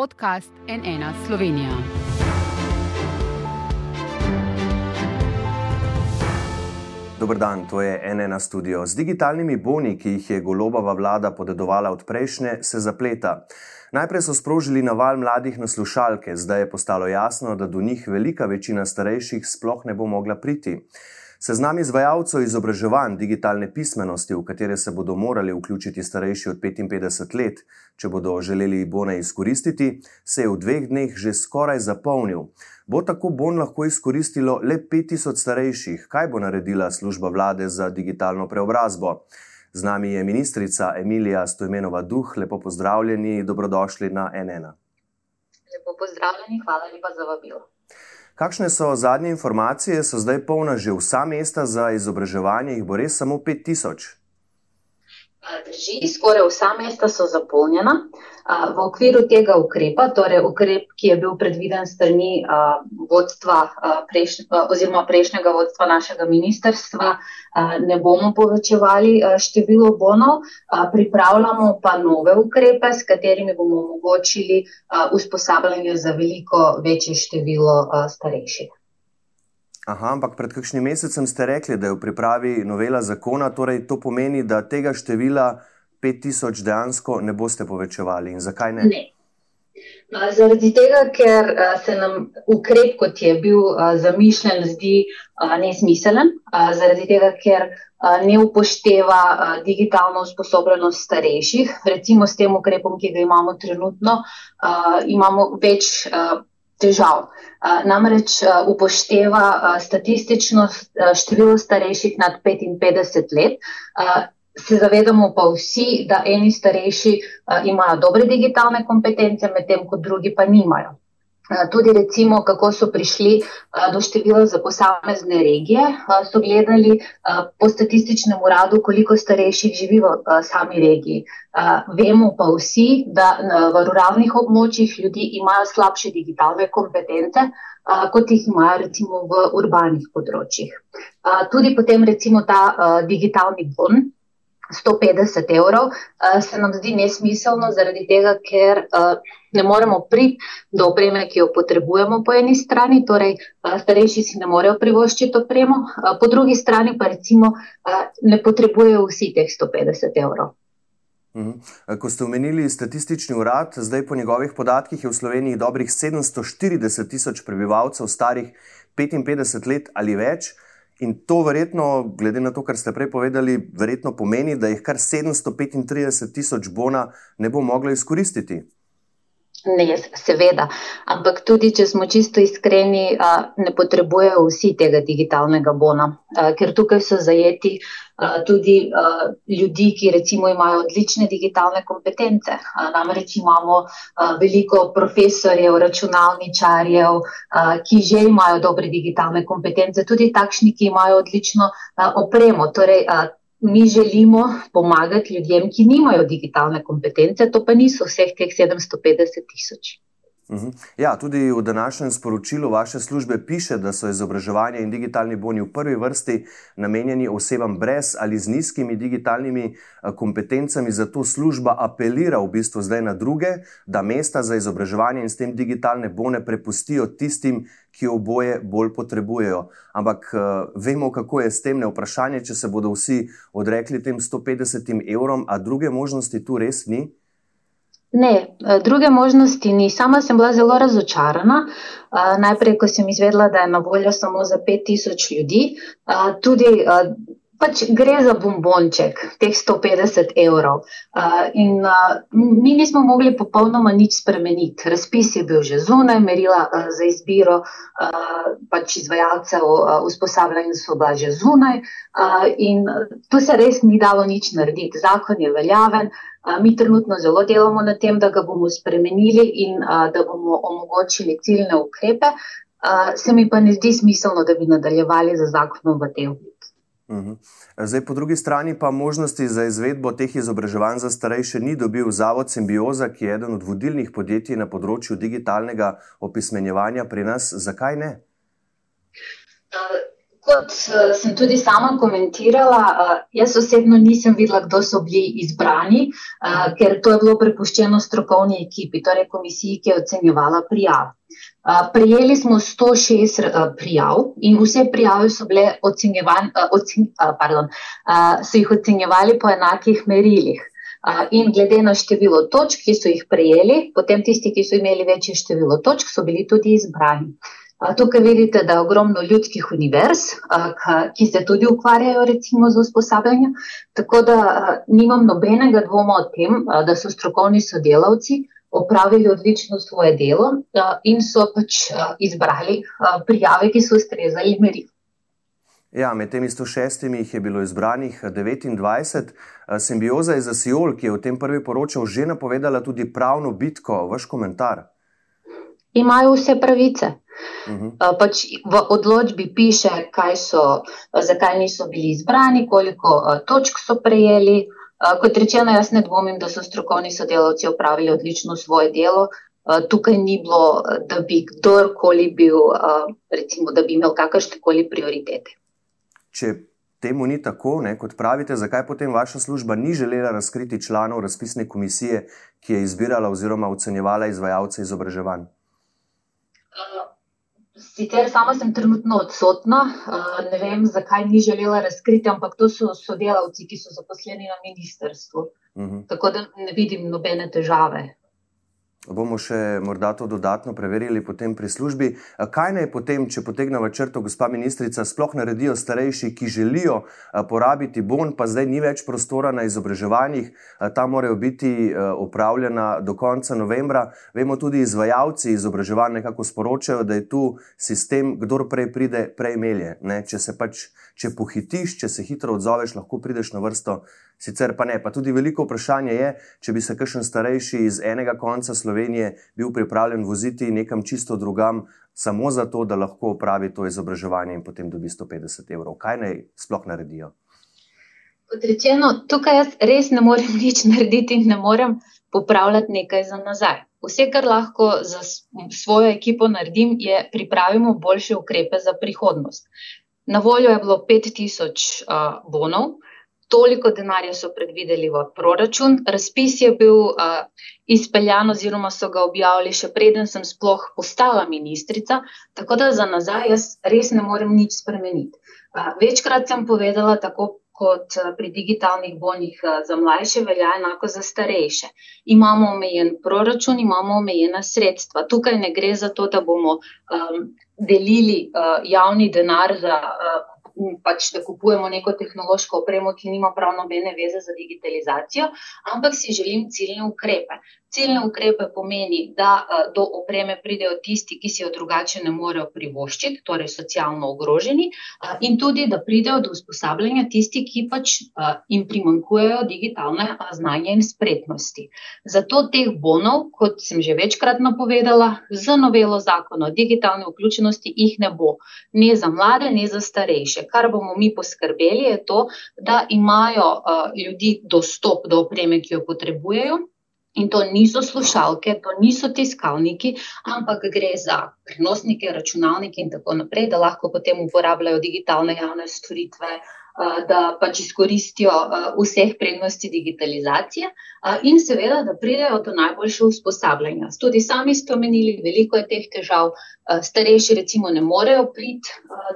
podcast NN Slovenija. Dobr dan, to je NN studio. Z digitalnimi boni, ki jih je golobova vlada podedovala od prejšnje, se zapleta. Najprej so sprožili naval mladih na slušalke, zdaj je postalo jasno, da do njih velika večina starejših sploh ne bo mogla priti. Seznam izvajalcev izobraževanj digitalne pismenosti, v katere se bodo morali vključiti starejši od 55 let, če bodo želeli bone izkoristiti, se je v dveh dneh že skoraj zapolnil. Bo tako bon lahko izkoristilo le 5000 starejših? Kaj bo naredila služba vlade za digitalno preobrazbo? Z nami je ministrica Emilija Stojmenova Duh. Lepo pozdravljeni, dobrodošli na NN. Lepo pozdravljeni, hvala lepa za vabilo. Kakšne so zadnje informacije? So zdaj polna že vsa mesta za izobraževanje, jih bo res samo 5000? Drži, skoraj vsa mesta so zapolnjena. V okviru tega ukrepa, torej ukrep, ki je bil predviden strani vodstva prejš, oziroma prejšnjega vodstva našega ministrstva, ne bomo povečevali število bonov, pripravljamo pa nove ukrepe, s katerimi bomo omogočili usposabljanje za veliko večje število starejših. Aha, ampak pred kakšnim mesecem ste rekli, da je v pripravi novela zakona, torej to pomeni, da tega števila 5000 dejansko ne boste povečevali. In zakaj ne? ne. Zaradi tega, ker se nam ukrep, kot je bil zamišljen, zdi nesmiselen, zaradi tega, ker ne upošteva digitalno usposobljenost starejših. Recimo s tem ukrepom, ki ga imamo trenutno, imamo več težav. Namreč upošteva statistično število starejših nad 55 let. Se zavedamo pa vsi, da eni starejši imajo dobre digitalne kompetence, medtem ko drugi pa nimajo. Tudi recimo, kako so prišli do števila za posamezne regije, so gledali po statističnem uradu, koliko starejših živi v sami regiji. Vemo pa vsi, da v ruralnih območjih ljudi imajo slabše digitalne kompetence, kot jih imajo recimo v urbanih področjih. Tudi potem recimo ta digitalni bon. 150 evrov se nam zdi nesmiselno, zaradi tega, ker ne moremo priti do opreme, ki jo potrebujemo po eni strani, torej starejši si ne morejo privoščiti opremo, po drugi strani pa recimo ne potrebujejo vsi teh 150 evrov. Ko ste omenili statistični urad, zdaj po njegovih podatkih je v Sloveniji dobrih 740 tisoč prebivalcev starih 55 let ali več. In to verjetno, glede na to, kar ste prej povedali, verjetno pomeni, da jih kar 735 tisoč bona ne bo moglo izkoristiti. Ne, seveda. Ampak tudi, če smo čisto iskreni, ne potrebujejo vsi tega digitalnega bona, ker tukaj so zajeti tudi ljudi, ki recimo imajo odlične digitalne kompetence. Namreč imamo veliko profesorjev, računalničarjev, ki že imajo dobre digitalne kompetence, tudi takšni, ki imajo odlično opremo. Torej, mi želimo pomagati ljudem, ki nimajo digitalne kompetence, to pa niso vseh teh 750 tisoč. Ja, tudi v današnjem sporočilu vaše službe piše, da so izobraževanje in digitalni boni v prvi vrsti namenjeni osebam brez ali z nizkimi digitalnimi kompetencami. Zato služba apelira v bistvu zdaj na druge, da mesta za izobraževanje in s tem digitalne bone prepustijo tistim, ki oboje bolj potrebujejo. Ampak vemo, kako je s tem ne vprašanje, če se bodo vsi odrekli tem 150 evrom, a druge možnosti tu res ni. Ne, druge možnosti ni. Sama sem bila zelo razočarana. Najprej, ko sem izvedela, da je na voljo samo za 5000 ljudi, tudi pač gre za bombonček, teh 150 evrov. In mi nismo mogli popolnoma nič spremeniti. Razpis je bil že zunaj, merila za izbiro pač izvajalcev usposabljanja so bila že zunaj. In tu se res ni dalo nič narediti. Zakon je veljaven. Mi trenutno zelo delamo na tem, da ga bomo spremenili in da bomo omogočili ciljne ukrepe. Se mi pa ne zdi smiselno, da bi nadaljevali za zakonom v tej obliki. Zdaj, po drugi strani pa možnosti za izvedbo teh izobraževanj za starejše ni dobil Zavod Symbioza, ki je eden od vodilnih podjetij na področju digitalnega opismenjevanja pri nas. Zakaj ne? Kot uh, sem tudi sama komentirala, uh, jaz osebno nisem videla, kdo so bili izbrani, uh, ker to je bilo prepuščeno strokovni ekipi, torej komisiji, ki je ocenjevala prijave. Prijeli smo 106 uh, prijav in vse prijave so bile ocenjevane, uh, ocen, pardon, so jih ocenjevali po enakih merilih. In glede na število točk, ki so jih prejeli, potem tisti, ki so imeli večje število točk, so bili tudi izbrani. Tukaj vidite, da je ogromno ljudskih univerz, ki se tudi ukvarjajo recimo z usposabljanjem, tako da nimam nobenega dvoma o tem, da so strokovni sodelavci opravili odlično svoje delo in so pač izbrali prijave, ki so ustrezali meri. Ja, med temi 106 jih je bilo izbranih 29. Simbioza iz Asiol, ki je v tem prvi poročal, že napovedala tudi pravno bitko. Vaš komentar? Imajo vse pravice. -huh. Mhm. pač v odločbi piše, so, zakaj niso bili izbrani, koliko točk so prejeli. Kot rečeno, jaz ne dvomim, da so strokovni sodelavci opravili odlično svoje delo. Tukaj ni bilo, da bi kdorkoli bil, recimo, da bi imel kakršne koli prioritete. Če temu ni tako, ne, kot pravite, zakaj potem vaša služba ni želela razkriti članov razpisne komisije, ki je izbirala oziroma ocenjevala izvajalce izobraževanj? Sicer sama sem trenutno odsotna, ne vem, zakaj ni želela razkriti, ampak to so sodelavci, ki so zaposleni na ministrstvu. Uh mhm. -huh. Tako da ne vidim nobene težave. Bomo še morda to dodatno preverili potem pri službi. Kaj naj potem, če potegnemo črto, gospa ministrica, sploh naredijo starejši, ki želijo porabiti bon, pa zdaj ni več prostora na izobraževanjih, ta morajo biti upravljena do konca novembra. Vemo tudi izvajalci izobraževanj nekako sporočajo, da je tu sistem, kdor prej pride, prej melje. Ne? Če se pač, če pohitiš, če se hitro odzoveš, lahko prideš na vrsto sicer pa ne. Pa tudi veliko vprašanje je, če bi se kakšen starejši iz enega konca Slovenije bil pripravljen voziti nekam čisto drugam, samo zato, da lahko opravi to izobraževanje in potem dobi 150 evrov. Kaj naj sploh naredijo? Kot rečeno, tukaj jaz res ne morem nič narediti in ne morem popravljati nekaj za nazaj. Vse, kar lahko za svojo ekipo naredim, je pripraviti boljše ukrepe za prihodnost. Na voljo je bilo 5000 uh, bonov, uh, toliko denarja so predvideli v proračun. Razpis je bil uh, izpeljan oziroma so ga objavili še preden sem sploh postala ministrica, tako da za nazaj jaz res ne morem nič spremeniti. Uh, večkrat sem povedala, tako kot pri digitalnih bonih za mlajše, velja enako za starejše. Imamo omejen proračun, imamo omejena sredstva. Tukaj ne gre za to, da bomo um, delili uh, javni denar za uh, pač, da kupujemo neko tehnološko opremo, ki nima prav nobene veze za digitalizacijo, ampak si želim ciljne ukrepe. Ciljne ukrepe pomeni, da do opreme pridejo tisti, ki si jo drugače ne morejo privoščiti, torej socialno ogroženi, in tudi, da pridejo do usposabljanja tisti, ki pač jim primankujejo digitalne znanja in spretnosti. Zato teh bonov, kot sem že večkrat napovedala, z novelo zakona o digitalni vključenosti jih ne bo. Ne za mlade, ne za starejše. Kar bomo mi poskrbeli, je to, da imajo ljudi dostop do opreme, ki jo potrebujejo. In to niso slušalke, to niso tiskalniki, ampak gre za prenosnike, računalnike in tako naprej, da lahko potem uporabljajo digitalne javne storitve, da pač izkoristijo vseh prednosti digitalizacije in seveda, da pridejo do najboljše usposabljanja. Tudi sami ste omenili, veliko je teh težav, starejši recimo ne morejo priti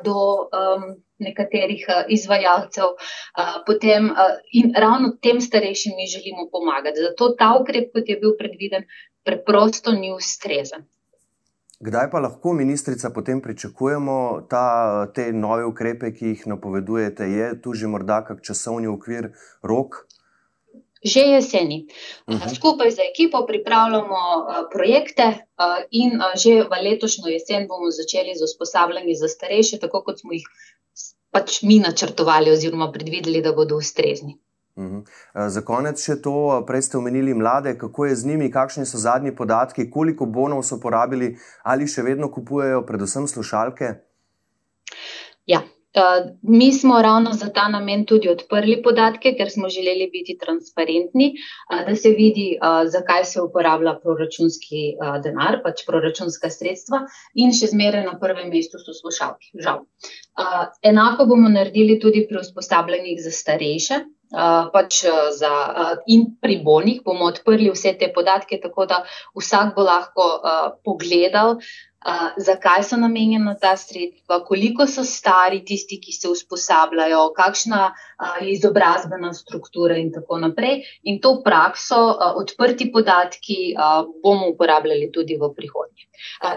do. Um, nekaterih uh, izvajalcev, uh, potem, uh, in ravno tem starejšim mi želimo pomagati. Zato ta ukrep, kot je bil predviden, preprosto ni ustrezen. Kdaj pa lahko, ministrica, potem pričakujemo ta, te nove ukrepe, ki jih napovedujete? Je tu že morda kak časovni okvir, rok? Že jeseni. Uh -huh. Skupaj z ekipo pripravljamo uh, projekte uh, in že v letošnjo jesen bomo začeli z usposabljanjem za starejše, tako kot smo jih pač mi načrtovali oziroma predvideli, da bodo ustrezni. Uhum. Za konec še to, prej ste omenili mlade, kako je z njimi, kakšni so zadnji podatki, koliko bonov so porabili ali še vedno kupujejo, predvsem slušalke? Ja, mi smo ravno za ta namen tudi odprli podatke, ker smo želeli biti transparentni, uh, da se vidi, uh, zakaj se uporablja proračunski denar, pač proračunska sredstva, in še zmeraj na prvem mestu so slušalke. Žal. Enako bomo naredili tudi pri usposabljanjih za starejše. Pač za, uh, in pri bolnih bomo odprli vse te podatke, tako da vsak bo lahko uh, pogledal, uh, zakaj so namenjena ta sredstva, koliko so stari tisti, ki se usposabljajo, kakšna uh, je izobrazbena struktura in tako naprej. In to prakso, uh, odprti podatki, bomo uporabljali tudi v prihodnje.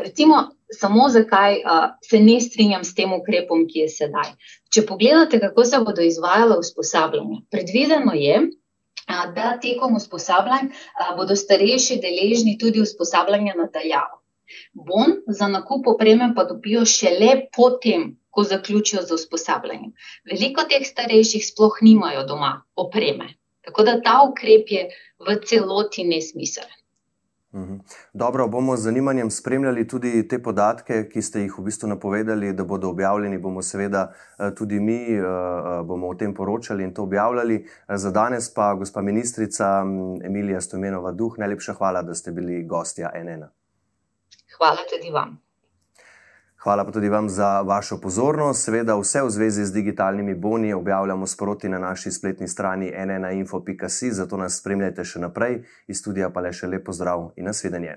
Recimo, samo zakaj uh, se ne strinjam s tem ukrepom, ki je sedaj. Če pogledate, kako se bodo izvajala usposabljanja, predvideno je, da tekom usposabljanj bodo starejši deležni tudi usposabljanja nadaljavo. Bon za nakup opreme pa dobijo šele potem, ko zaključijo z usposabljanjem. Veliko teh starejših sploh nimajo doma opreme. Tako da ta ukrep je v celoti nesmiseln. Mhm. Dobro, bomo z zanimanjem spremljali tudi te podatke, ki ste jih v bistvu napovedali, da bodo objavljeni. Bomo seveda eh, tudi mi eh, eh, bomo o tem poročali in to objavljali. Za danes pa, gospa ministrica Emilija Stomenova Duh, najlepša hvala, da ste bili gostja NN. Hvala tudi vam. Hvala pa tudi vam za vašo pozornost. Seveda vse v zvezi z digitalnimi boni objavljamo sproti na naši spletni strani nnainfo.si, zato nas spremljajte še naprej. Iz studija pa le še lepo zdrav in nasvidenje.